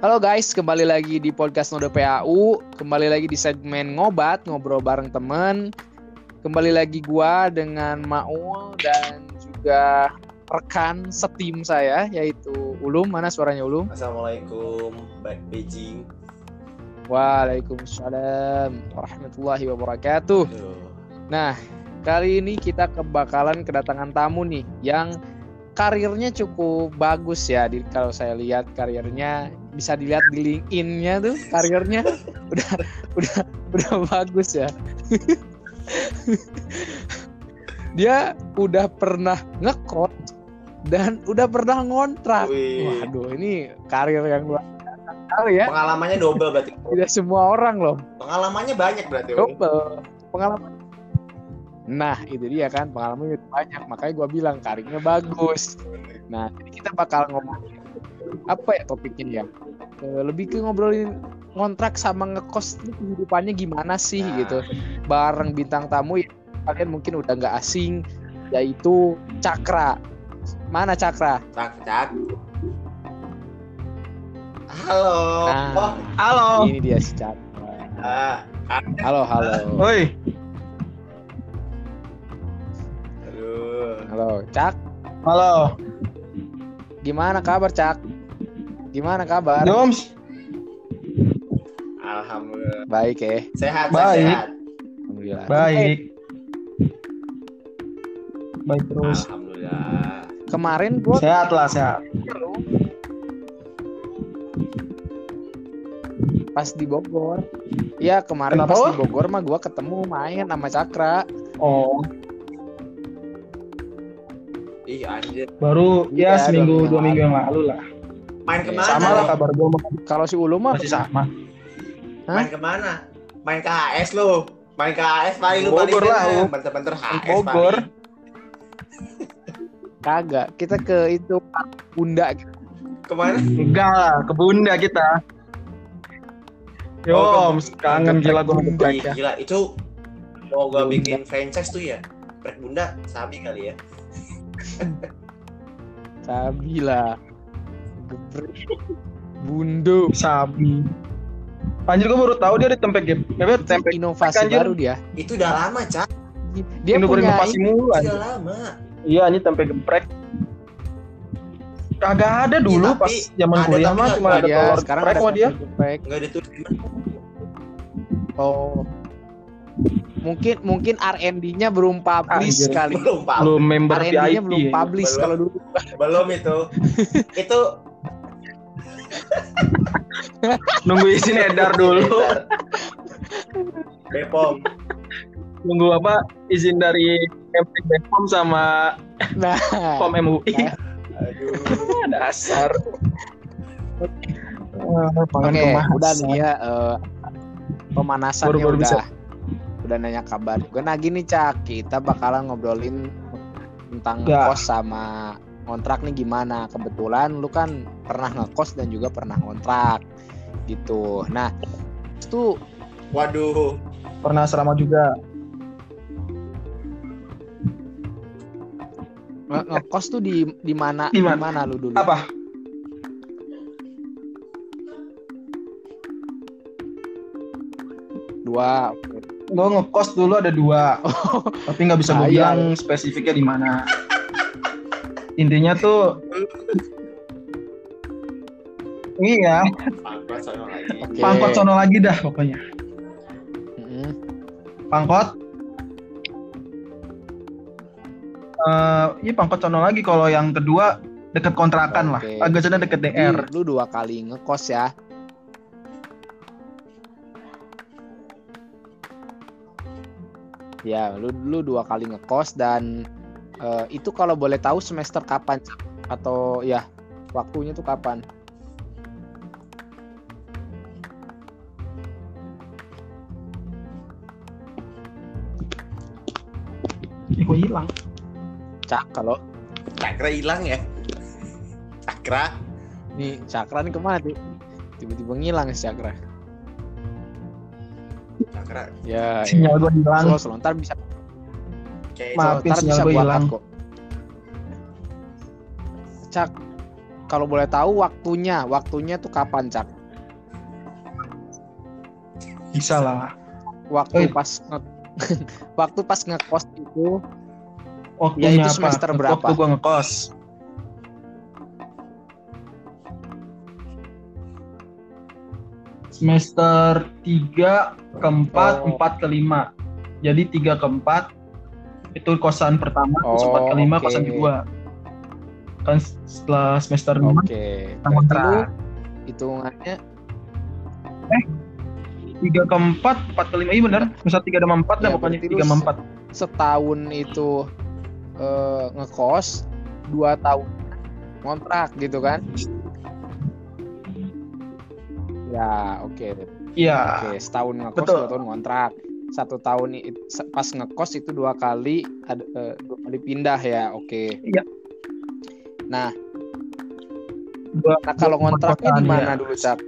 Halo guys, kembali lagi di podcast Node PAU, kembali lagi di segmen ngobat, ngobrol bareng temen. Kembali lagi gua dengan Maul dan juga rekan setim saya yaitu Ulum. Mana suaranya Ulum? Assalamualaikum, baik Beijing. Waalaikumsalam warahmatullahi wabarakatuh. Aduh. Nah, kali ini kita kebakalan kedatangan tamu nih yang karirnya cukup bagus ya. Di, kalau saya lihat karirnya bisa dilihat di LinkedIn-nya tuh karirnya udah udah udah bagus ya. Dia udah pernah ngekot dan udah pernah ngontrak. Wih. Waduh, ini karir yang luar biasa ya. Pengalamannya double berarti. Tidak semua orang loh. Pengalamannya banyak berarti. Double. Pengalaman. Nah, itu dia kan pengalamannya banyak. Makanya gua bilang karirnya bagus. Nah, jadi kita bakal ngomong apa ya topiknya ya? Eh, Lebih ke ngobrolin kontrak sama ngekos itu kehidupannya gimana sih Nah. gitu. Bareng bintang tamu yang kalian mungkin udah nggak asing yaitu Cakra. Mana Cakra? Cak, cak. Halo. Nah. Oh, Halo. Ini dia si Cakra. ah, Halo, halo. Woi. Halo, Cak. halo. Gimana kabar, Cak? Gimana kabar? Joms. Alhamdulillah. Baik ya. Sehat, Baik. sehat. Alhamdulillah. Baik. Baik terus. Alhamdulillah. Kemarin gua Sehat lah, sehat. pas di Bogor. Iya kemarin Kenapa, pas di Bogor mah gua ketemu main sama Cakra. Oh, Ih, anjir. baru Iya, ya seminggu dua minggu yang lalu lah. Main ke mana? Sama lah kabar gue Kalau si Ulu mah masih sama. Main ke mana? Main ke HS lu. Main ke HS paling lu paling Bogor lah, bener. lu. Bentar-bentar HS Bogor. kagak. Kita ke itu Bunda. Ke mana? Enggak lah, ke Bunda kita. Oh, Joms, kangen gila gue ngebrek ya. Gila, itu mau gua Bunda. bikin franchise tuh ya. Prek Bunda, sabi kali ya. Sabila. Gebrek. Bundu. Sabi. Anjir gue baru tahu dia ada tempe game. Apa tempe Inovasi anjir. baru dia. Itu udah lama, Cak. Dia Indo punya berinovasi mulu udah lama. Iya, ini tempe geprek. Kagak ada dulu Iya, tapi pas zaman kuliah mah cuma ada dia telur sekarang geprek ada sama dia. geprek. Enggak ada tuh. Oh. Mungkin mungkin R&D-nya belum publish Anjir. kali. Belum, Pak. Belum member R&D-nya VIP. belum publish Belum. kalau dulu. Belum itu. itu Nunggu izin edar dulu. Bepom. Nunggu apa? Izin dari MP Bepom sama Nah. POM MUI. Nah. Aduh. Dasar. Oke, kemasan. udah nih ya eh, pemanasannya Baru-baru udah bisa. udah nanya kabar juga. Nah gini cak, kita bakalan ngobrolin tentang Ya. ngekos sama kontrak nih gimana. Kebetulan lu kan pernah ngekos dan juga pernah kontrak gitu. Nah itu Waduh. Pernah selama juga. nge- ngekos tuh di di mana Di mana? lu dulu? Apa? Dua. Gue ngekos dulu ada dua. Tapi nggak bisa gue Ah, iya. bilang spesifiknya di mana. Intinya tuh Iya, Pangkat sono lagi. Oke. pangkot sono lagi dah pokoknya. Mm-mm. Pangkot. Eh, iya pangkot sono lagi. Kalau yang kedua deket kontrakan lah. Oke. Agak sana deket DR. Jadi, lu dua kali ngekos ya. Ya, lu lu dua kali ngekos dan eh, itu kalau boleh tahu semester kapan atau ya waktunya tuh kapan? Kok hilang? Cak kalau Cakra hilang ya. Cakra. nih Cakra nih ke mana tuh? Tiba-tiba ngilang si Cakra. Cakra. Ya, ya. Sinyal gue hilang. Slow, slow. Ntar bisa, Kayak Maaf. slow. Ntar sinyal gua hilang. kok. Cak, kalau boleh tahu waktunya, waktunya tuh kapan, Cak? Bisa lah. Waktu Eh. pas nge- waktu pas ngekos itu Waktunya itu apa? semester berapa? Waktu gua ngekos. Semester 3 ke 4, Oh. 4 ke 5. Jadi 3 ke 4 itu kosan pertama, Oh, 4 ke 5 oke. kosan kedua. Kan setelah semester 5 oke. kita Berarti lu kontrak. hitungannya 3 ke 4, 4 ke 5. Iya bener. Semester 3 sama 4 dah Ya, pokoknya 3 sama 4. setahun itu eh, ngekos, dua tahun ngontrak gitu kan? Ya, oke. Iya. Oke, setahun ngekos, Betul. dua tahun ngontrak. Satu tahun pas ngekos itu dua kali ada eh, dua kali pindah ya, oke. Iya. Nah, Gua, nah kalau gua ngontraknya di mana ya. dulu, Cak?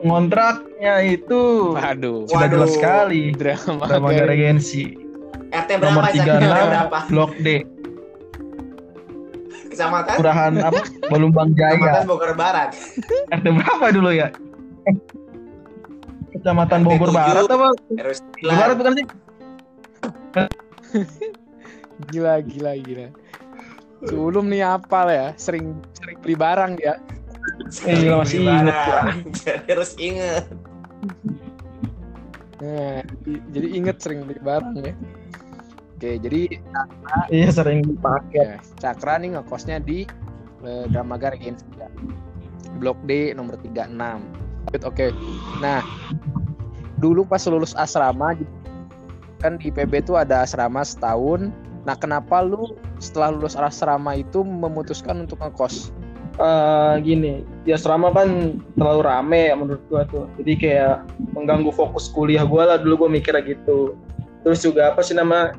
Ngontraknya itu Waduh, sudah Waduh. jelas sekali. drama Drama Regensi. RT Nomor berapa? RT 36 berapa? Blok D. Kecamatan? Kelurahan apa? Balumbang Kecamatan Jaya. Bogor Barat. RT berapa dulu ya? Kecamatan Bogor. Barat apa? Bogor Barat bukan sih? Gila, gila, gila. Sebelum nih apal ya, sering sering beli barang ya. Iya, masih inget gua. Jadi harus inget. Nah, jadi- inget sering beli barang ya. Oke, jadi Iya sering dipakai. ya, Cakra nih ngekosnya di eh, Dramaga Regency ya. Blok D nomor 36. Oke. Nah, dulu pas lulus asrama kan di IPB tuh ada asrama setahun. Nah, kenapa lu setelah lulus asrama itu memutuskan untuk ngekos? Eh, gini, di asrama kan terlalu rame ya menurut gua tuh. Jadi kayak mengganggu fokus kuliah gua lah dulu gua mikirnya gitu. Terus juga apa sih nama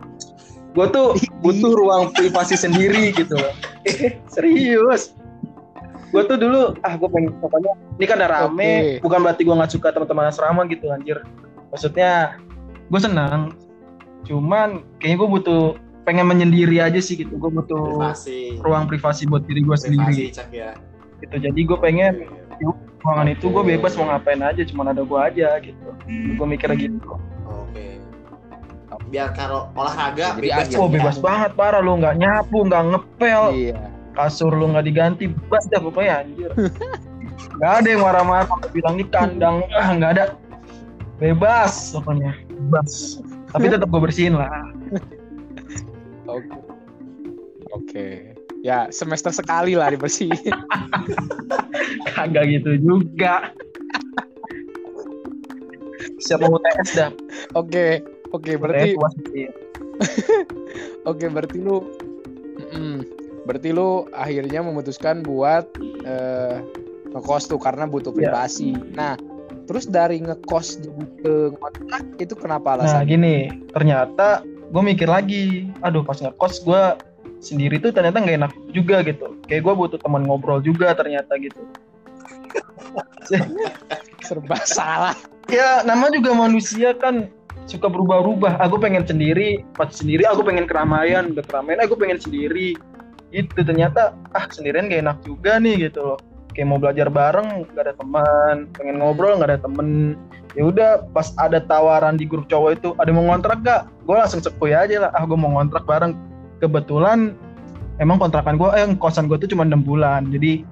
gua tuh butuh ruang privasi sendiri gitu loh. Serius. Gua tuh dulu ah gua pengen pokoknya ini kan ada rame, Oke. bukan berarti gua nggak suka teman-teman asrama gitu anjir. Maksudnya gua senang. Cuman kayaknya gua butuh pengen menyendiri aja sih gitu. Gua butuh Privasi. ruang privasi buat diri gua sendiri Privasi cak ya. gitu. Jadi gue pengen ruangan itu gue bebas mau ngapain aja cuman ada gue aja gitu gue mikirnya gitu Oke. Biar kalau olahraga Jadi bebas. oh ya. bebas banget parah lu nggak nyapu nggak ngepel Iya. Kasur lu nggak diganti bebas dah pokoknya anjir nggak ada yang marah-marah bilang di kandang ah nggak ada bebas pokoknya bebas tapi tetap gue bersihin lah Oke. Oke. Ya, semester sekali lah dibersihin. kagak gitu juga siapa UTS dah Oke. Oke, berarti UTS wasit, iya. oke, berarti lu Mm-mm. Berarti lu akhirnya memutuskan buat eh ngekos tuh karena butuh Iya. privasi. Nah, terus dari ngekos jadi ke ngontrak itu kenapa Nah alasannya? gini, ternyata gue mikir lagi, aduh pas ngekos gue sendiri tuh ternyata nggak enak juga gitu. Kayak gue butuh teman ngobrol juga ternyata gitu. Serba salah. Ya nama juga manusia kan suka berubah-ubah. Aku pengen sendiri, pas sendiri aku pengen keramaian, udah keramaian aku pengen sendiri. Itu ternyata ah sendirian gak enak juga nih gitu loh. Kayak mau belajar bareng gak ada teman, pengen ngobrol gak ada temen. Ya udah pas ada tawaran di grup cowok itu ada mau ngontrak gak? Gue langsung cepui aja lah. Ah gue mau ngontrak bareng. Kebetulan emang kontrakan gue, eh kosan gue tuh cuma 6 bulan. Jadi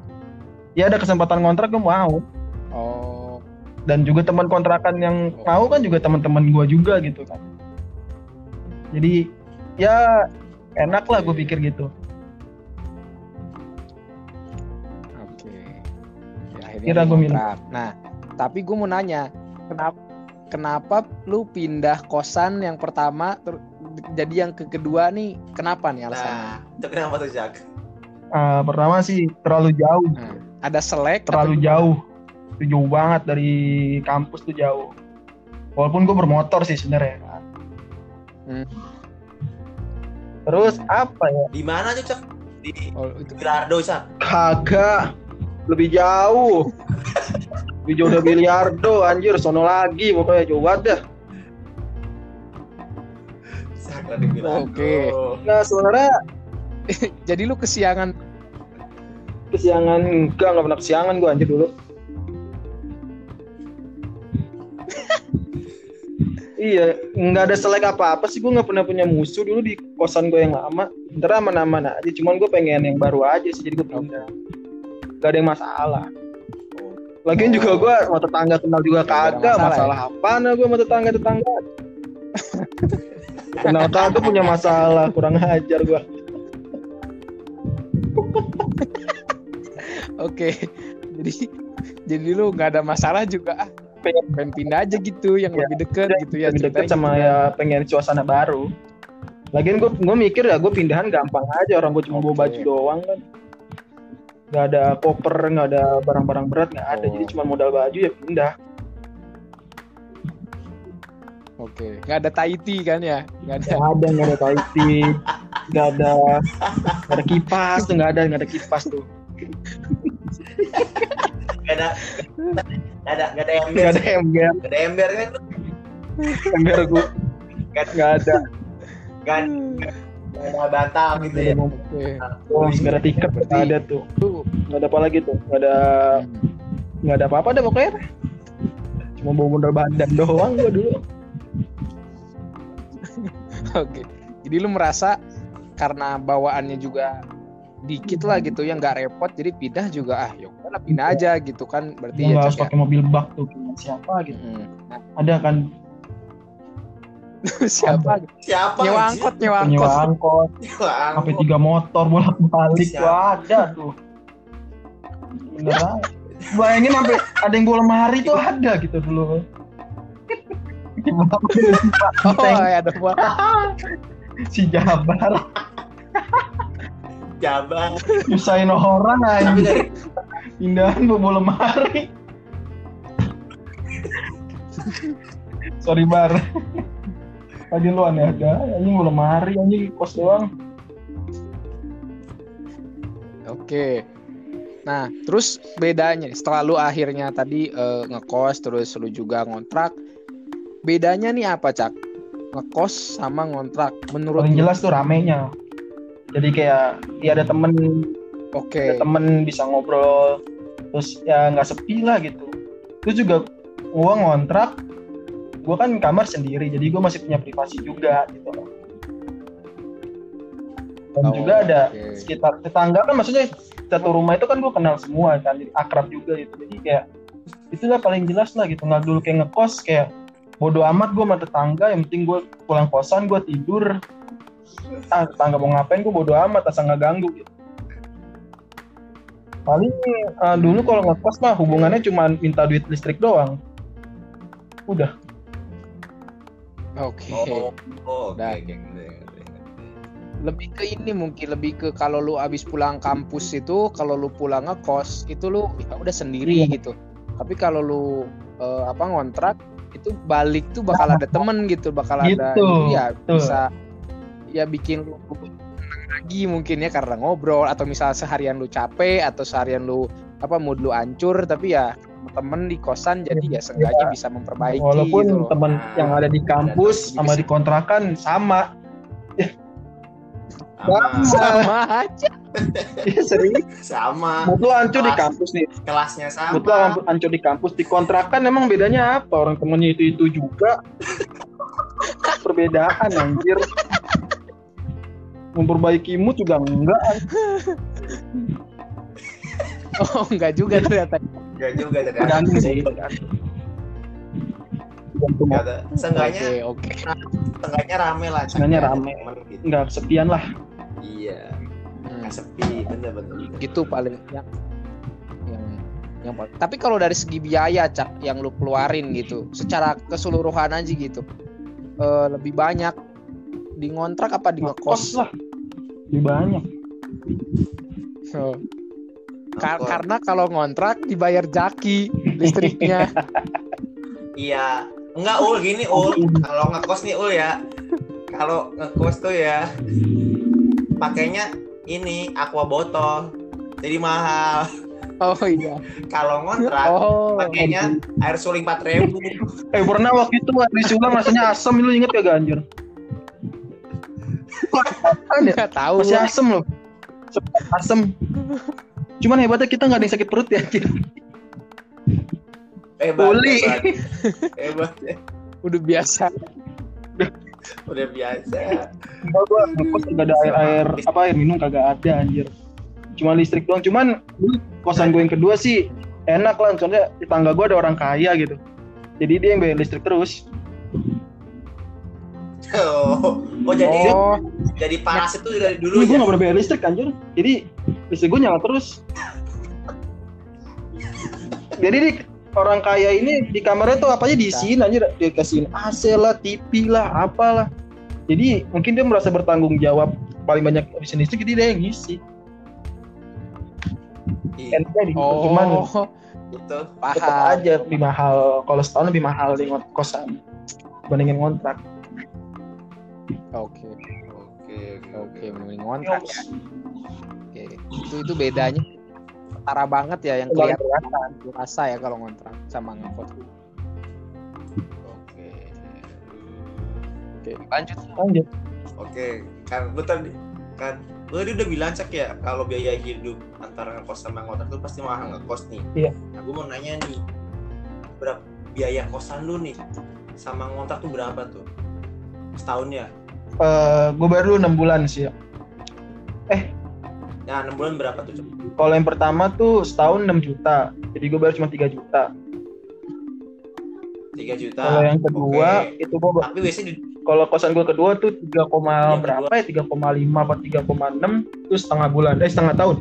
ya ada kesempatan ngontrak gue mau Oh, dan juga teman kontrakan yang mau kan juga teman-teman gua juga gitu kan jadi ya enak lah gue pikir gitu akhirnya ngontrak. Nah, tapi gue mau nanya, kenapa kenapa lu pindah kosan yang pertama ter- jadi yang ke kedua nih kenapa nih alasannya? Nah, itu kenapa tuh Jack? Ah, pertama sih terlalu jauh Nah, ada selek terlalu jauh itu jauh banget dari kampus tuh jauh walaupun gue bermotor sih sebenarnya kan Hmm. terus apa ya Di mana tuh Cak? Di Oh, itu Gerardo Cak. kagak lebih jauh lebih jauh dari Biliardo anjir sono lagi pokoknya jauh banget dah. Oke. Oh. Nah sebenarnya Jadi lu kesiangan kesiangan enggak nggak pernah kesiangan gue anjir dulu. iya, nggak ada selek apa-apa sih gue nggak pernah punya musuh dulu di kosan gue yang lama. Ntar aman-aman aja, cuman gue pengen yang baru aja sih, jadi gue pindah. Gak ada yang masalah. Lagian juga gue sama tetangga kenal juga kagak, masalah masalah apa nah gue sama tetangga-tetangga. kenal kagak punya masalah, kurang ajar gue. Oke. Jadi jadi lu nggak ada masalah juga ah. Pengen- Pengen pindah aja gitu yang Ya, lebih deket gitu ya. lebih deket sama gitu ya pengen suasana baru. Lagian gue gue mikir ya gue pindahan gampang aja orang gue cuma bawa Oke. baju doang kan. Gak ada koper, gak ada barang-barang berat, gak ada. Oh. Jadi cuma modal baju ya pindah. Oke. Nggak ada Tahiti kan ya? Nggak ada. Gak ada, gak ada taiti, gak ada, gak ada kipas tuh, gak ada, gak ada kipas tuh. Gak ada. Gak ada, gak ada ember. Gak ada ember, Gak ada ember kan? ember gue Gak, gak ada. gak, gak ada bantal gitu ya. Oke. Oh, ada tiket, ada tuh. Gak ada apa lagi tuh, gak ada, hmm. gak ada apa-apa deh pokoknya. Cuma bawa modal badan doang gue dulu. Oke. Jadi lu merasa karena bawaannya juga dikit lah gitu yang nggak repot jadi pindah juga ah ya udahlah pindah aja gitu kan berarti ya harus ya? pakai mobil bak tuh, siapa gitu. Mm. Nah, Ada kan siapa Siapa? nyewa angkot nyewa angkot angkot, Nyewa sampai angkot. tiga motor bolak balik Siapa? gua ada tuh. Beneran. Bayangin sampai ada yang bawa lemari tuh ada gitu dulu. Oh ya ada buat si Jabar Jabar. nyusahin orang aja pindahan bawa lemari sorry bar tadi lu aneh ada anjing bawa lemari anjing kos doang Oke. Nah, terus bedanya setelah lu akhirnya tadi eh, ngekos terus lu juga ngontrak. Bedanya nih apa, Cak? Ngekos sama ngontrak menurut paling lu? jelas tuh ramenya jadi kayak ya ada temen Oke. ada temen bisa ngobrol terus ya nggak sepi lah gitu terus juga gua ngontrak gua kan kamar sendiri jadi gua masih punya privasi juga gitu. Loh dan Oh, juga ada oke. sekitar tetangga kan maksudnya satu rumah itu kan gua kenal semua kan. Jadi akrab juga gitu. Jadi kayak itulah paling jelas lah gitu. Nggak dulu kayak ngekos kayak bodoh amat gua sama tetangga yang penting gua pulang kosan gua tidur. Ah tetangga mau ngapain gua bodoh amat asal nggak ganggu gitu. Paling eh, dulu kalau ngekos mah hubungannya cuma minta duit listrik doang. Udah Oke. Oh, oh, oke, oke, oke. Lebih ke ini mungkin lebih ke kalau lu abis pulang kampus itu kalau lu pulang ngekos itu lu ya udah sendiri Iya. gitu. Tapi kalau lu eh, apa ngontrak itu balik tuh bakal ada temen gitu, bakal ada Gitu, ini ya betul. bisa ya bikin lu tenang lagi mungkin ya karena ngobrol atau misal seharian lu capek atau seharian lu apa mood lu hancur tapi ya temen di kosan jadi ya seenggaknya bisa memperbaiki walaupun gitu loh. teman yang ada di kampus Ada sama di kontrakan sama. Sama, sama. Aja. Iya serius? Sama. lu hancur di kampus nih. Kelasnya sama. lu hancur di kampus. Di kontrakan emang bedanya apa? Orang temennya itu itu juga. Perbedaan anjir. Memperbaiki mood juga enggak Oh enggak juga ternyata. Gak juga ternyata. sih tergantung Tergantung Kata, seenggaknya, Oke oke. seenggaknya rame lah. Seenggaknya rame. gitu. nggak kesepian lah Iya, Hmm. nggak sepi, bener-bener. gitu paling yang yang yang tapi kalau dari segi biaya cak yang lu keluarin gitu secara keseluruhan aja gitu eh, lebih banyak di ngontrak apa di ngekos lah lebih banyak Oh. Ka- Ngekos. karena kalau ngontrak dibayar jaki listriknya Iya, enggak ul gini ul. Kalau ngekos nih ul ya, kalau ngekos tuh ya pakainya ini aqua botol, jadi mahal. oh iya Kalau ngontrak oh pakainya air suling 4000 eh pernah waktu itu habis ulang rasanya asam lu inget kagak anjir Kan ya? nggak tahu Masih asem loh. Asem. Cuman hebatnya kita nggak ada yang sakit perut ya. anjir. Hebat, Uli. hebat. Hebat ya. udah biasa Udah biasa. Enggak gua ngekos kagak ada air air apa air minum kagak ada anjir. Cuma listrik doang. Cuman kosan gue yang kedua sih enak lah soalnya di tangga gue ada orang kaya gitu. Jadi dia yang bayar listrik terus. Oh, oh jadi oh jadi panas itu dari Dulu dulu gue ya. gak pernah bayar listrik anjir. Jadi listrik gue nyala terus. Jadi di orang kaya ini di kamarnya tuh apa aja diisiin anjir. Dia kasihin AC lah, TV lah, apalah. Jadi mungkin dia merasa bertanggung jawab paling banyak habisin listrik jadi dia yang ngisi. Iya, cuman oh itu. tetap paham aja lebih mahal kalau setahun lebih mahal di kosan dibandingin ngontrak. Oke. Oke, oke mending ngontrak ya oke itu itu bedanya. Setara banget ya yang kelihatan. rasa ya kalau ngontrak sama ngekos Oke. oke. Lanjut. Lanjut. Oke, kan lu tadi kan lu tadi udah bilang cek ya kalau biaya hidup antara ngekos sama ngontrak tuh pasti mahal ngekos nih. Iya. Nah, gue mau nanya nih, berapa biaya kosan lu nih sama ngontrak tuh berapa tuh? Setahun Eh, gue baru 6 bulan sih ya. Nah, 6 bulan berapa tuh? Kalau yang pertama tuh setahun 6 juta. Jadi gue bayar cuma 3 juta. 3 juta. Kalau yang kedua Oke. itu gue Tapi biasanya di kalau kosan gue kedua tuh 3, Yang berapa ya 3,5 apa 3,6 itu setengah bulan eh setengah tahun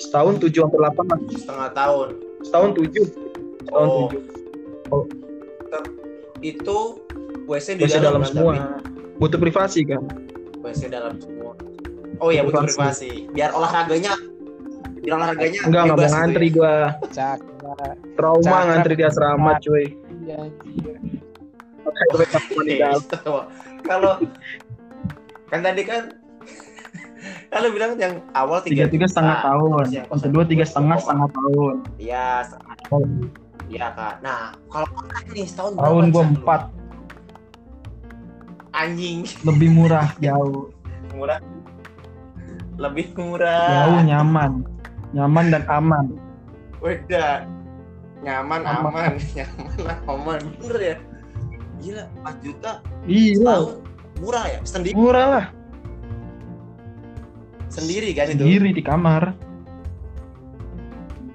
setahun 7 sampai 8 lah setengah tahun. setahun 7 setahun Oh. 7 Itu WC di WC dalam kan, semua tapi butuh privasi kan WC dalam semua. Oh iya butuh Privasi. privasi. Biar olahraganya biar olahraganya enggak enggak bebas mau ngantri gue cak trauma Cakep. ngantri di asrama cuy iya. Kalau kan tadi kan kalau bilang yang awal tiga tiga setengah tahun yang kedua tiga setengah setengah tahun Iya, setengah tahun. Iya kak. Nah, kalau kontrak nih setahun berapa, tahun gue empat Anjing lebih murah jauh murah. Lebih murah. jauh nyaman nyaman dan aman Udah. Nyaman, Aman. aman, nyaman, aman. Bener ya? Gila, 4 juta iya. Murah ya? Sendiri, murah lah sendiri kan itu? sendiri di kamar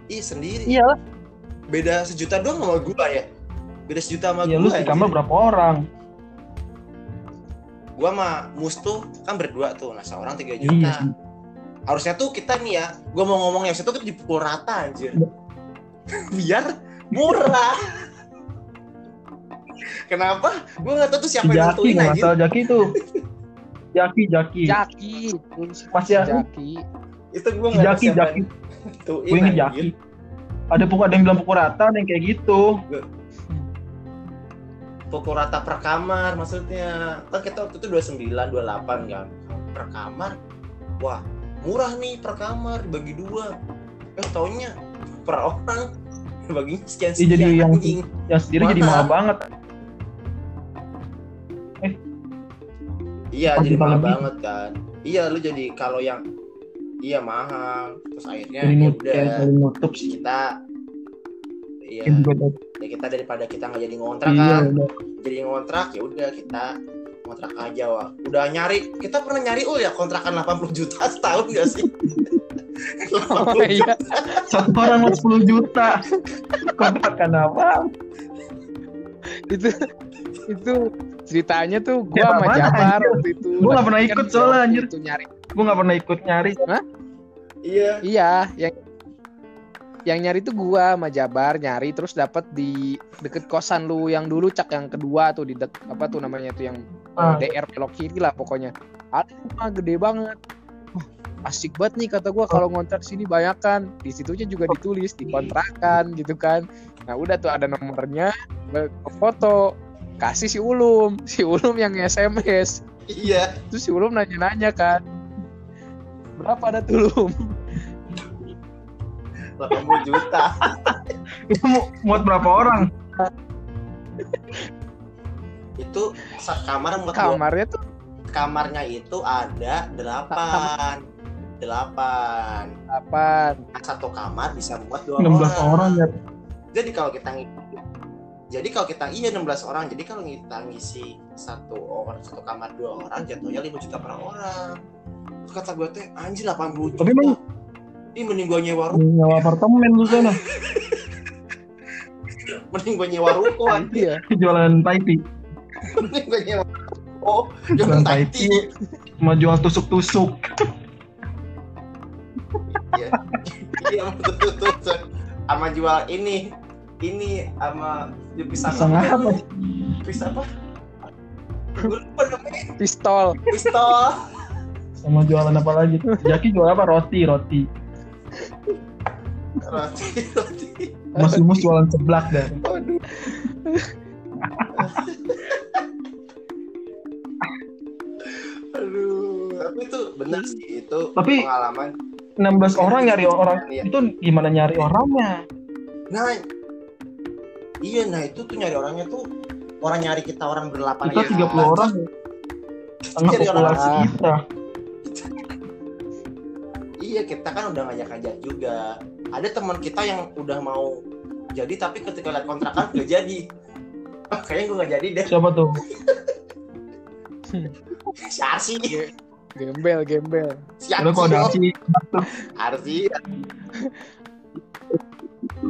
Ih, sendiri. iya Beda sejuta doang sama gua ya? Beda sejuta sama ya gua. lu di kamar anjir. berapa orang Gua sama Mustu kan berdua tuh. Nah, seorang 3 iya juta. sih. harusnya tuh kita nih ya gue mau ngomongnya harusnya tuh kita dipukul rata anjir biar murah kenapa gue nggak tahu tuh si siapa yang Jaki nentuin anjir masalah Jaki tuh Jaki Jaki Jaki Masih ya? Jaki itu gue si nggak tahu Jaki Jaki yang inget anjir. Jaki ada pukul ada yang bilang pukul rata ada yang kayak gitu pukul rata per kamar maksudnya. Kan kita waktu itu 29 28 kan. Per kamar? Wah murah nih per kamar dibagi dua. Eh taunya per orang. Bagi sekian Iya, sekian jadi yang- anjing. yang sendiri jadi Mahal. banget. Iya Empat jadi mahal lebih. banget kan. Iya lu jadi kalau yang iya mahal. Terus akhirnya jadi ya udah. nutup. Kita iya. Tuh. ya kita daripada kita nggak jadi ngontrak iya kan? udah. jadi ngontrak ya udah kita ngontrak aja wah udah nyari kita pernah nyari ul ya kontrakan 80 juta setahun gak sih? 80 oh juta iya. satu orang mau 10 juta. Kontrakan apa? Itu itu ceritanya tuh Ya, gua sama mana, Jabar waktu itu Gua nggak lagi pernah kan ikut gua soalnya, anjir. itu nyari. Gue nggak pernah ikut nyari. Iya. Iya yang yang nyari tuh gua sama Jabar nyari terus dapat di deket kosan lu yang dulu cak yang kedua tuh di dek, apa tuh namanya tuh yang Ah. DR belok kiri lah pokoknya. Ada rumah gede banget. Asik banget nih kata gua kalau ngontrak sini banyak kan di situnya juga ditulis dikontrakan gitu kan. Nah udah tuh ada nomornya foto. Kasih si Ulum si Ulum yang SMS iya. Terus si Ulum nanya-nanya kan berapa ada tuh Ulum 80 juta? Itu muat berapa orang? Itu sakamar muat dua kamarnya tuh kamarnya itu ada delapan. Delapan. Apaan? Nah, satu kamar bisa muat dua 16 orang. orang ya. jadi kalau kita ngisi jadi kalau kita iya 16 orang. Jadi kalau kita ngisi satu orang satu kamar dua orang jatuhnya 5 juta per orang. Terus kata gue teh anjir 80 juta Tapi emang- ini mending gue nyewa ruko Nyawa apartemen lu sana. mending gue nyewa ruko anjir. Iya. Jualan Taiti. mending gue nyewa ruko Jualan Taiti. Mau jual tusuk-tusuk. iya betul betul. sama jual ini ini sama pisang Pisang apa? pisang apa Pistol. pistol Sama jualan apa lagi? Jaki jual apa? Roti, roti. Roti roti Mas Umus jualan seblak dah. Waduh. Aduh, tapi itu benar sih itu Tapi- pengalaman. 16 orang nyari orang Iya. itu gimana nyari orangnya? Nah, iya, nah itu tuh nyari orangnya tuh orang nyari kita orang berlapan Kita aja. 30 orang. Tengah populasi kita. Iya, kita kan udah ngajak-ngajak juga. Ada teman kita yang udah mau jadi tapi ketika lihat kontrakan gak jadi. Oh, kayaknya gue gak jadi deh. Siapa tuh? Si Arsi, Gembel, gembel. si Udah kok ada Arsi. Arsi.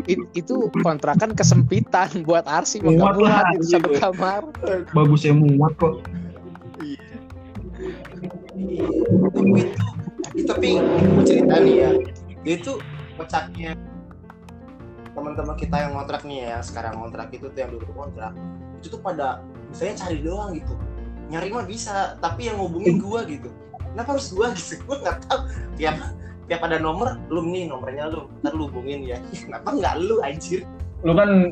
I- itu kontrakan kesempitan buat Arsi Muat lah, itu satu gitu. kamar. Bagus ya muat kok. Tapi itu, tapi gue cerita nih ya, dia itu kocaknya teman-teman kita yang ngontrak nih ya, sekarang ngontrak itu tuh yang dulu ngontrak, itu tuh pada misalnya cari doang gitu, nyari mah bisa, tapi yang ngubungin gua gitu, kenapa harus gua gitu, gua nggak tahu tiap tiap ada nomor, lu nih nomornya lu, ntar lu hubungin ya, kenapa nggak lu anjir? Lu kan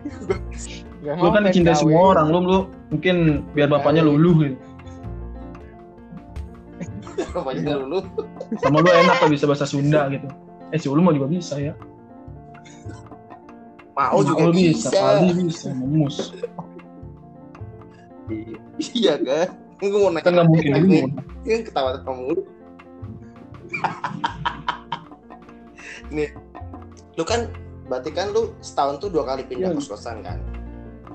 lu kan mau PKW. semua orang. Lu lu mungkin biar bapaknya luluh gitu. Bapaknya lu, Sama lu enak kok bisa bahasa Sunda gitu. Eh si Ulu mau juga bisa ya. mau juga bisa, Kali bisa. Mus. iya kan? Gue mau nanya Kan nggak mungkin lu. Kan ketawa kamu mulu. Nih, lu kan berarti kan lu setahun tuh dua kali pindah Iya. kos kosan kan?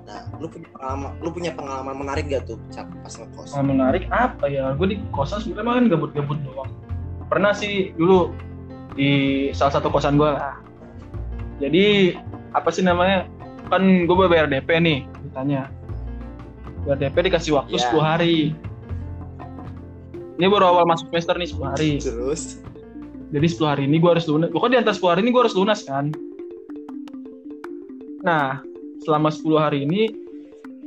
Nah, lu punya pengalaman, lu punya pengalaman menarik gak tuh Cap, pas ngekos? Yang menarik apa ya? Gue di kosan sebenarnya kan gabut-gabut doang. Pernah sih dulu di salah satu kosan gue. Jadi apa sih namanya? Kan gue bayar DP nih, ditanya. Bayar DP dikasih waktu Ya. 10 hari. Ini baru awal masuk semester nih 10 hari. Terus, Jadi 10 hari ini gue harus lunas. Pokoknya di antara 10 hari ini gue harus lunas kan. Nah, selama 10 hari ini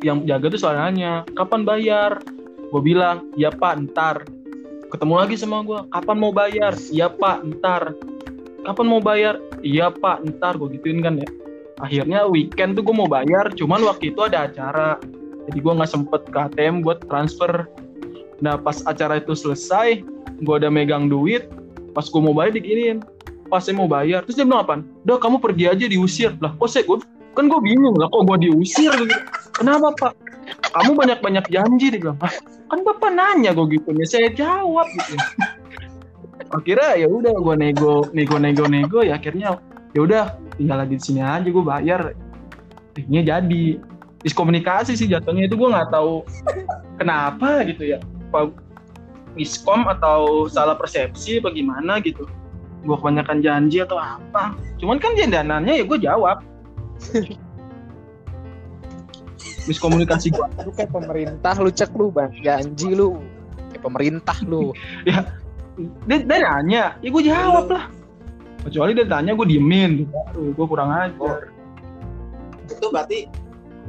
yang jaga tuh selalu nanya, kapan bayar? Gue bilang, iya pak, ntar. Ketemu lagi sama gue, kapan mau bayar? Iya pak, ntar. Kapan mau bayar? Iya pak, ntar. Gue gituin kan ya. Akhirnya weekend tuh gue mau bayar, cuman waktu itu ada acara. Jadi gue nggak sempet ke ATM buat transfer. Nah pas acara itu selesai, gue udah megang duit, pas gue mau bayar diginiin pas saya mau bayar terus dia bilang apa udah kamu pergi aja diusir lah kok saya gue kan gue bingung lah kok gue diusir? Gitu kenapa pak? Kamu banyak banyak janji dia bilang. "Hah, kan bapak nanya gue gitu ya saya jawab gitu. Akhirnya ya udah gue nego nego nego nego ya akhirnya ya udah tinggal di sini aja gue bayar. Akhirnya jadi. Diskomunikasi sih jatuhnya itu gue nggak tahu kenapa gitu ya. Apa miskom atau salah persepsi apa gimana gitu. Gue kebanyakan janji atau apa. Cuman kan jandanannya ya gue jawab miskomunikasi gue Lu kayak pemerintah lu cek lu bang. Janji lu. Kayak pemerintah lu. dia, dia nanya. Ya gue jawab lah. Kecuali dia tanya gue diemin. Aduh, gue kurang ajar. Itu berarti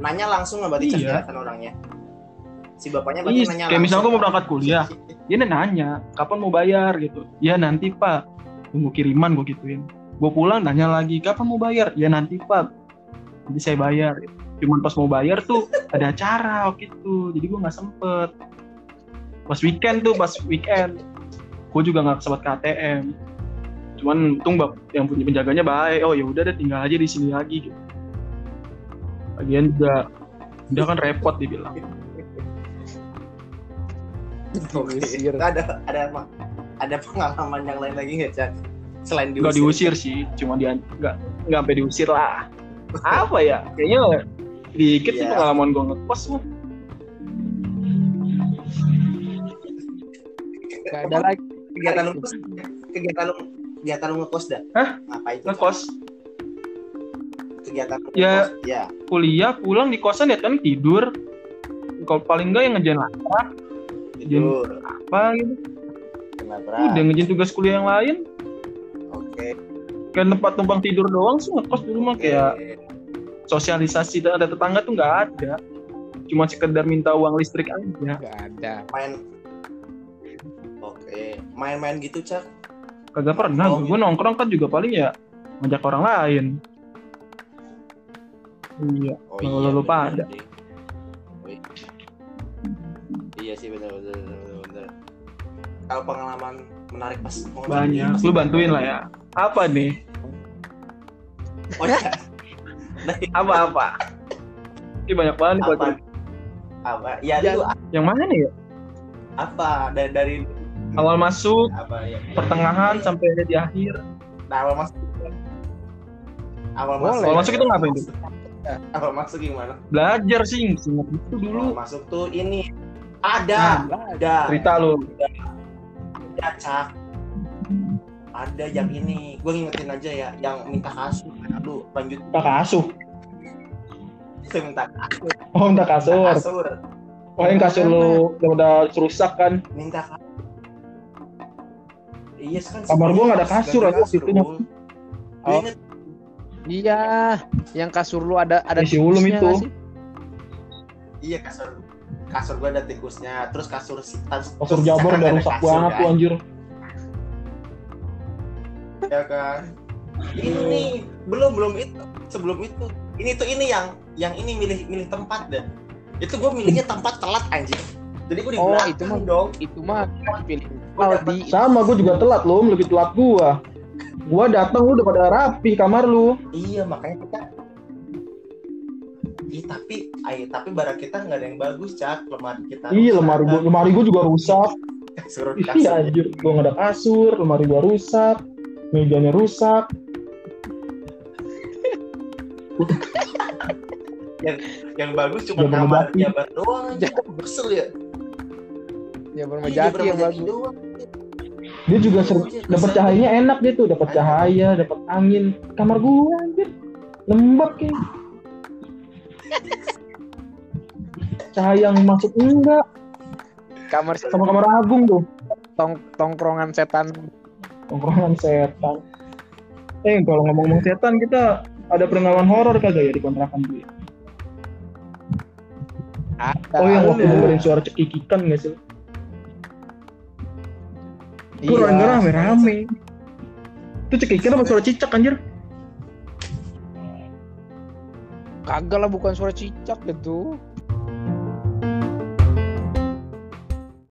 nanya langsung nggak berarti Iya. kelihatan orangnya? Si bapaknya berarti Iya, nanya kayak misalnya gue mau berangkat kuliah. dia nanya kapan mau bayar? gitu. Ya nanti pak. Tunggu kiriman gue gituin. Gue pulang nanya lagi kapan mau bayar? Ya nanti pak nanti saya bayar cuman pas mau bayar tuh ada acara waktu itu jadi gue nggak sempet pas weekend tuh pas weekend gue juga nggak sempat ke ATM cuman untung bap yang punya penjaganya baik oh ya udah deh tinggal aja di sini lagi gitu lagian juga udah kan repot dibilang Oke. Diusir. Ada ada apa? Ada pengalaman yang lain lagi nggak Cak? Selain diusir. Nggak diusir sih, cuma dia nggak nggak sampai diusir lah. Apa ya? Kayaknya dikit sih Iya. pengalaman gue ngekos mah. Gak ada lagi. Kegiatan lu kegiatan lu kegiatan lu ngekos dah. Hah? Ngapain? Cak? Ngekos Kegiatan lu Ya. ngekos? Ya. kuliah pulang di kosan ya kan tidur. Kalau paling enggak yang ngejain laptop Tidur. apa gitu. Kenapa? Udah ngejain tugas kuliah yang lain. Oke. Kayak tempat numpang tidur doang sih ngekos dulu mah kayak sosialisasi dan ada tetangga tuh nggak ada. Cuma sekedar minta uang listrik aja. Gak ada. main. Oke. Main-main gitu cak. Kagak pernah. Oh, gue nongkrong kan juga paling ya ngajak orang lain. Iya. Oh Kalau lu bener pada. sih. Wih. Iya sih benar benar. Kalau pengalaman menarik pas mau Banyak. Lu bantuin lah ya. Apa nih? Oh iya. Apa-apa? Ini banyak banget apa? buat Apa? Ya Ya. lu Yang mana nih ya? apa dari dari Awal masuk, apa ya? pertengahan sampai di akhir. Nah, awal masuk. Awal Boleh. masuk. Awal masuk itu ngapain tuh? Awal masuk gimana? Belajar sih, itu Awal dulu. masuk tuh ini ada, ada, Cerita lu. ada cak. Ada yang ini, gue ngingetin aja ya, yang minta kasur. Aduh, lanjut. Minta kasur. minta kasur. Oh, minta kasur. kasur. Oh, yang kasur lu udah, udah rusak kan? minta kasur. Iya kan. Kamar gua nggak ada kasur aja itu. Gua Oh. Iya, yang kasur lu ada ada Isi ulum itu. Iya kasur kasur gua ada tikusnya, terus kasur Kasur terus jabor sekarang udah rusak kasur, banget kan? tuh anjir. Ya kan. Ini belum belum itu sebelum itu. Ini tuh ini yang yang ini milih milih tempat deh. Itu gua milihnya tempat telat anjing. Jadi gua di Oh, itu mah- dong. Itu mah pilih. Sama, gue juga telat lu, lebih telat gua. Gua datang lu udah pada rapi kamar lu. Iya makanya kita Iya tapi, ay, tapi barang kita nggak ada yang bagus cak lemari kita. Iya, rusak, lemari gua, kan? lemari gua juga rusak. Suruh Iya anjir, gua nggak ada kasur, lemari gua rusak, mejanya rusak. Yang bagus cuma kamar jabat doang aja. Kesel ya. Ya Iya, bermajati Jabar yang bagus. doang. Dia juga ser- Iya, dapat cahayanya enak dia tuh, dapat cahaya, dapat angin. Kamar gua anjir, lembab kayak. Cahaya yang masuk enggak, Kamar sama kamar Agung tuh. tong tongkrongan setan. Tongkrongan setan. Eh, kalau ngomong-ngomong setan, kita ada pengalaman horor kagak ya di kontrakan gue? Ada. Oh, yang waktu dengerin suara cekikikan nggak sih? Itu Iya. rame-rame. Itu cekikikan apa suara cicak anjir? Kagak lah bukan suara cicak gitu.